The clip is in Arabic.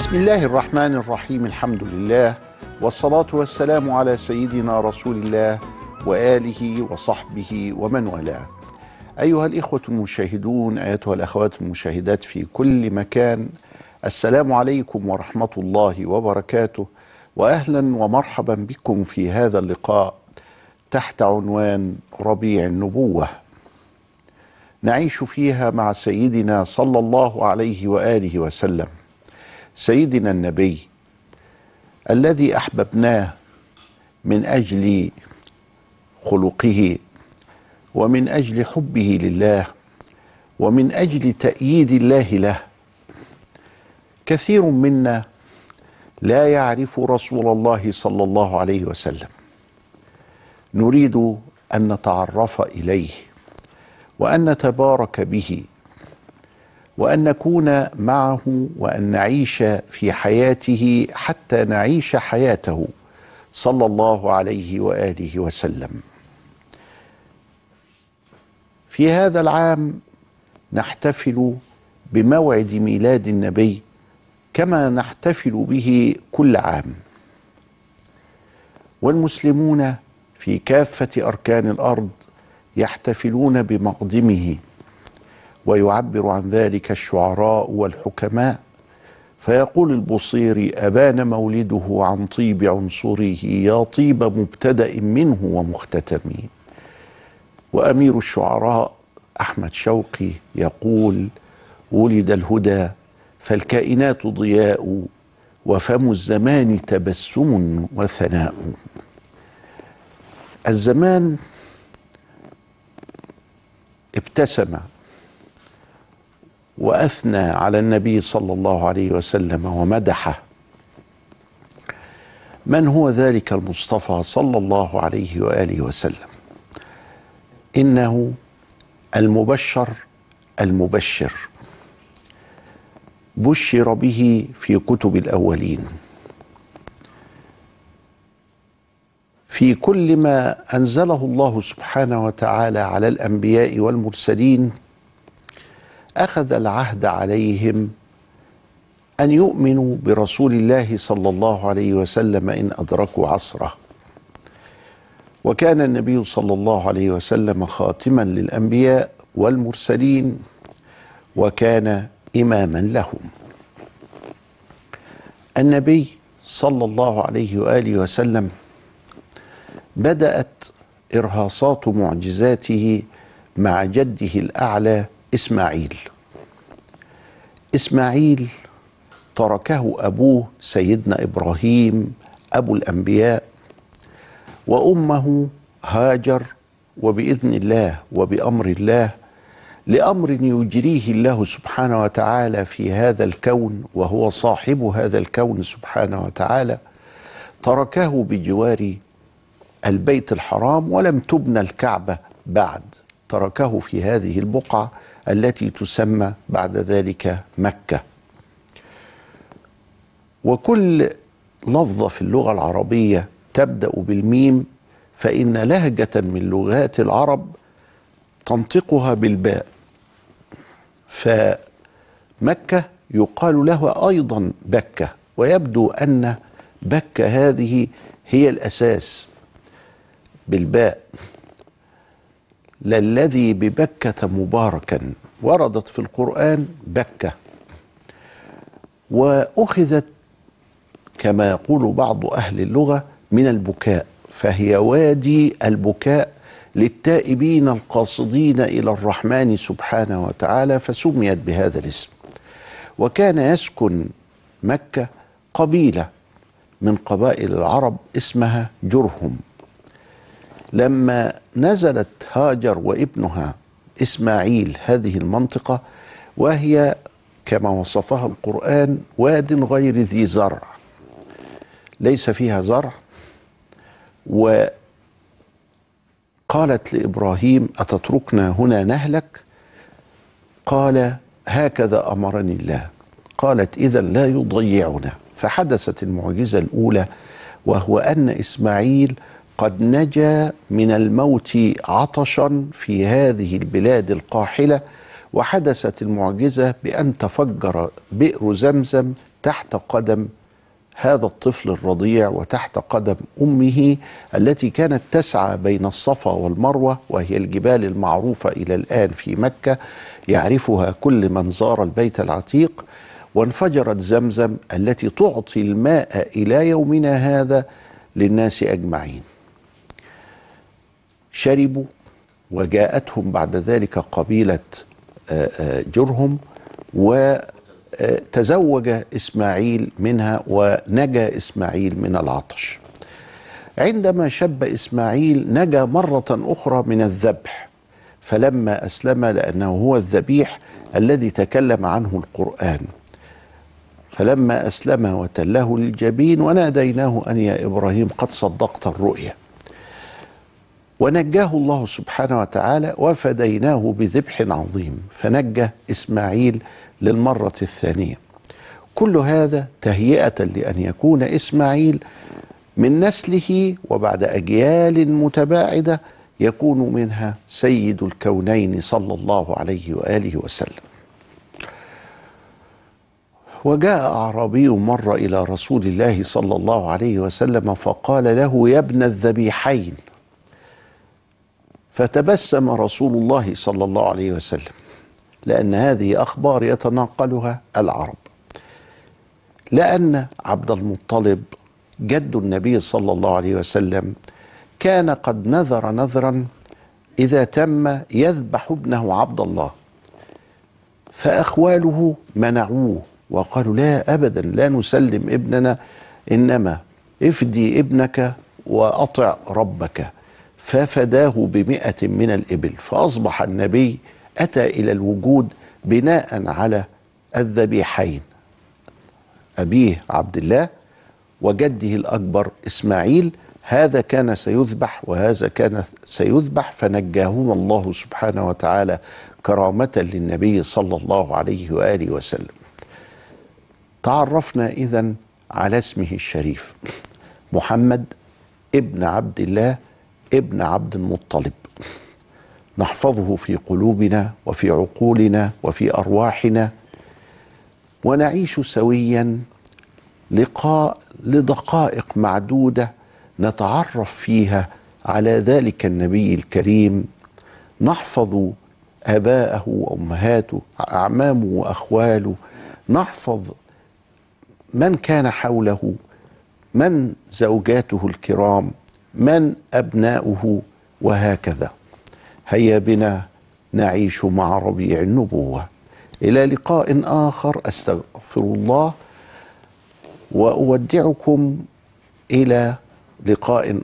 بسم الله الرحمن الرحيم الحمد لله والصلاة والسلام على سيدنا رسول الله وآله وصحبه ومن والاه أيها الإخوة المشاهدون أيتها الأخوات المشاهدات في كل مكان السلام عليكم ورحمة الله وبركاته وأهلا ومرحبا بكم في هذا اللقاء تحت عنوان ربيع النبوة نعيش فيها مع سيدنا صلى الله عليه وآله وسلم سيدنا النبي الذي أحببناه من أجل خلقه ومن أجل حبه لله ومن أجل تأييد الله له كثير منا لا يعرف رسول الله صلى الله عليه وسلم. نريد أن نتعرف إليه وأن نتبارك به. وأن نكون معه وأن نعيش في حياته حتى نعيش حياته. صلى الله عليه وآله وسلم. في هذا العام نحتفل بموعد ميلاد النبي كما نحتفل به كل عام. والمسلمون في كافة أركان الأرض يحتفلون بمقدمه. ويعبر عن ذلك الشعراء والحكماء. فيقول البصيري أبان مولده عن طيب عنصره يا طيب مبتدأ منه ومختتم وأمير الشعراء أحمد شوقي يقول ولد الهدى فالكائنات ضياء وفم الزمان تبسم وثناء. الزمان ابتسم وأثنى على النبي صلى الله عليه وسلم ومدحه. من هو ذلك المصطفى صلى الله عليه وآله وسلم؟ إنه المبشر المبشر. بشر به في كتب الأولين. في كل ما أنزله الله سبحانه وتعالى على الأنبياء والمرسلين أخذ العهد عليهم أن يؤمنوا برسول الله صلى الله عليه وسلم إن أدركوا عصره. وكان النبي صلى الله عليه وسلم خاتما للأنبياء والمرسلين وكان إماما لهم. النبي صلى الله عليه وآله وسلم بدأت إرهاصات معجزاته مع جده الأعلى إسماعيل. إسماعيل تركه أبوه سيدنا إبراهيم أبو الأنبياء وأمه هاجر وبإذن الله وبأمر الله لأمر يجريه الله سبحانه وتعالى في هذا الكون وهو صاحب هذا الكون سبحانه وتعالى. تركه بجوار البيت الحرام ولم تبنى الكعبة بعد. تركه في هذه البقعة التي تسمى بعد ذلك مكة. وكل لفظة في اللغة العربية تبدأ بالميم فإن لهجة من لغات العرب تنطقها بالباء. فمكة يقال لها أيضا بكة ويبدو أن بكة هذه هي الأساس بالباء. للذي ببكة مباركا وردت في القرآن بكة. وأخذت كما يقول بعض أهل اللغة من البكاء فهي وادي البكاء للتائبين القاصدين إلى الرحمن سبحانه وتعالى فسميت بهذا الاسم. وكان يسكن مكة قبيلة من قبائل العرب اسمها جرهم. لما نزلت هاجر وابنها إسماعيل هذه المنطقة وهي كما وصفها القرآن واد غير ذي زرع. ليس فيها زرع. وقالت لإبراهيم أتتركنا هنا نهلك؟ قال هكذا أمرني الله. قالت اذا لا يضيعنا. فحدثت المعجزة الأولى وهو أن إسماعيل قد نجا من الموت عطشا في هذه البلاد القاحلة وحدثت المعجزة بأن تفجر بئر زمزم تحت قدم هذا الطفل الرضيع وتحت قدم أمه التي كانت تسعى بين الصفا والمروة وهي الجبال المعروفة إلى الآن في مكة يعرفها كل من زار البيت العتيق وانفجرت زمزم التي تعطي الماء إلى يومنا هذا للناس أجمعين. شربوا وجاءتهم بعد ذلك قبيلة جرهم وتزوج إسماعيل منها ونجا إسماعيل من العطش. عندما شب إسماعيل نجا مرة أخرى من الذبح فلما أسلم لأنه هو الذبيح الذي تكلم عنه القرآن. فلما أسلم وتله للجبين وناديناه أن يا إبراهيم قد صدقت الرؤيا. ونجاه الله سبحانه وتعالى وفديناه بذبح عظيم فنجى إسماعيل للمرة الثانية. كل هذا تهيئة لأن يكون إسماعيل من نسله وبعد أجيال متباعدة يكون منها سيد الكونين صلى الله عليه وآله وسلم. وجاء أعرابي مرة إلى رسول الله صلى الله عليه وسلم فقال له يا ابن الذبيحين فتبسم رسول الله صلى الله عليه وسلم لأن هذه أخبار يتناقلها العرب. لأن عبد المطلب جد النبي صلى الله عليه وسلم كان قد نذر نذرا إذا تم يذبح ابنه عبد الله فأخواله منعوه وقالوا لا ابدا لا نسلم ابننا إنما افدي ابنك وأطع ربك. ففداه بمئة من الإبل فأصبح النبي أتى إلى الوجود بناء على الذبيحين أبيه عبد الله وجده الأكبر إسماعيل هذا كان سيذبح وهذا كان سيذبح فنجاهما الله سبحانه وتعالى كرامة للنبي صلى الله عليه وآله وسلم. تعرفنا إذا على اسمه الشريف محمد ابن عبد الله ابن عبد المطلب. نحفظه في قلوبنا وفي عقولنا وفي أرواحنا. ونعيش سويا لقاء لدقائق معدودة نتعرف فيها على ذلك النبي الكريم. نحفظ أباءه وأمهاته أعمامه وأخواله. نحفظ من كان حوله من زوجاته الكرام. من أبناؤه وهكذا. هيا بنا نعيش مع ربيع النبوة. إلى لقاء آخر أستغفر الله وأودعكم إلى لقاء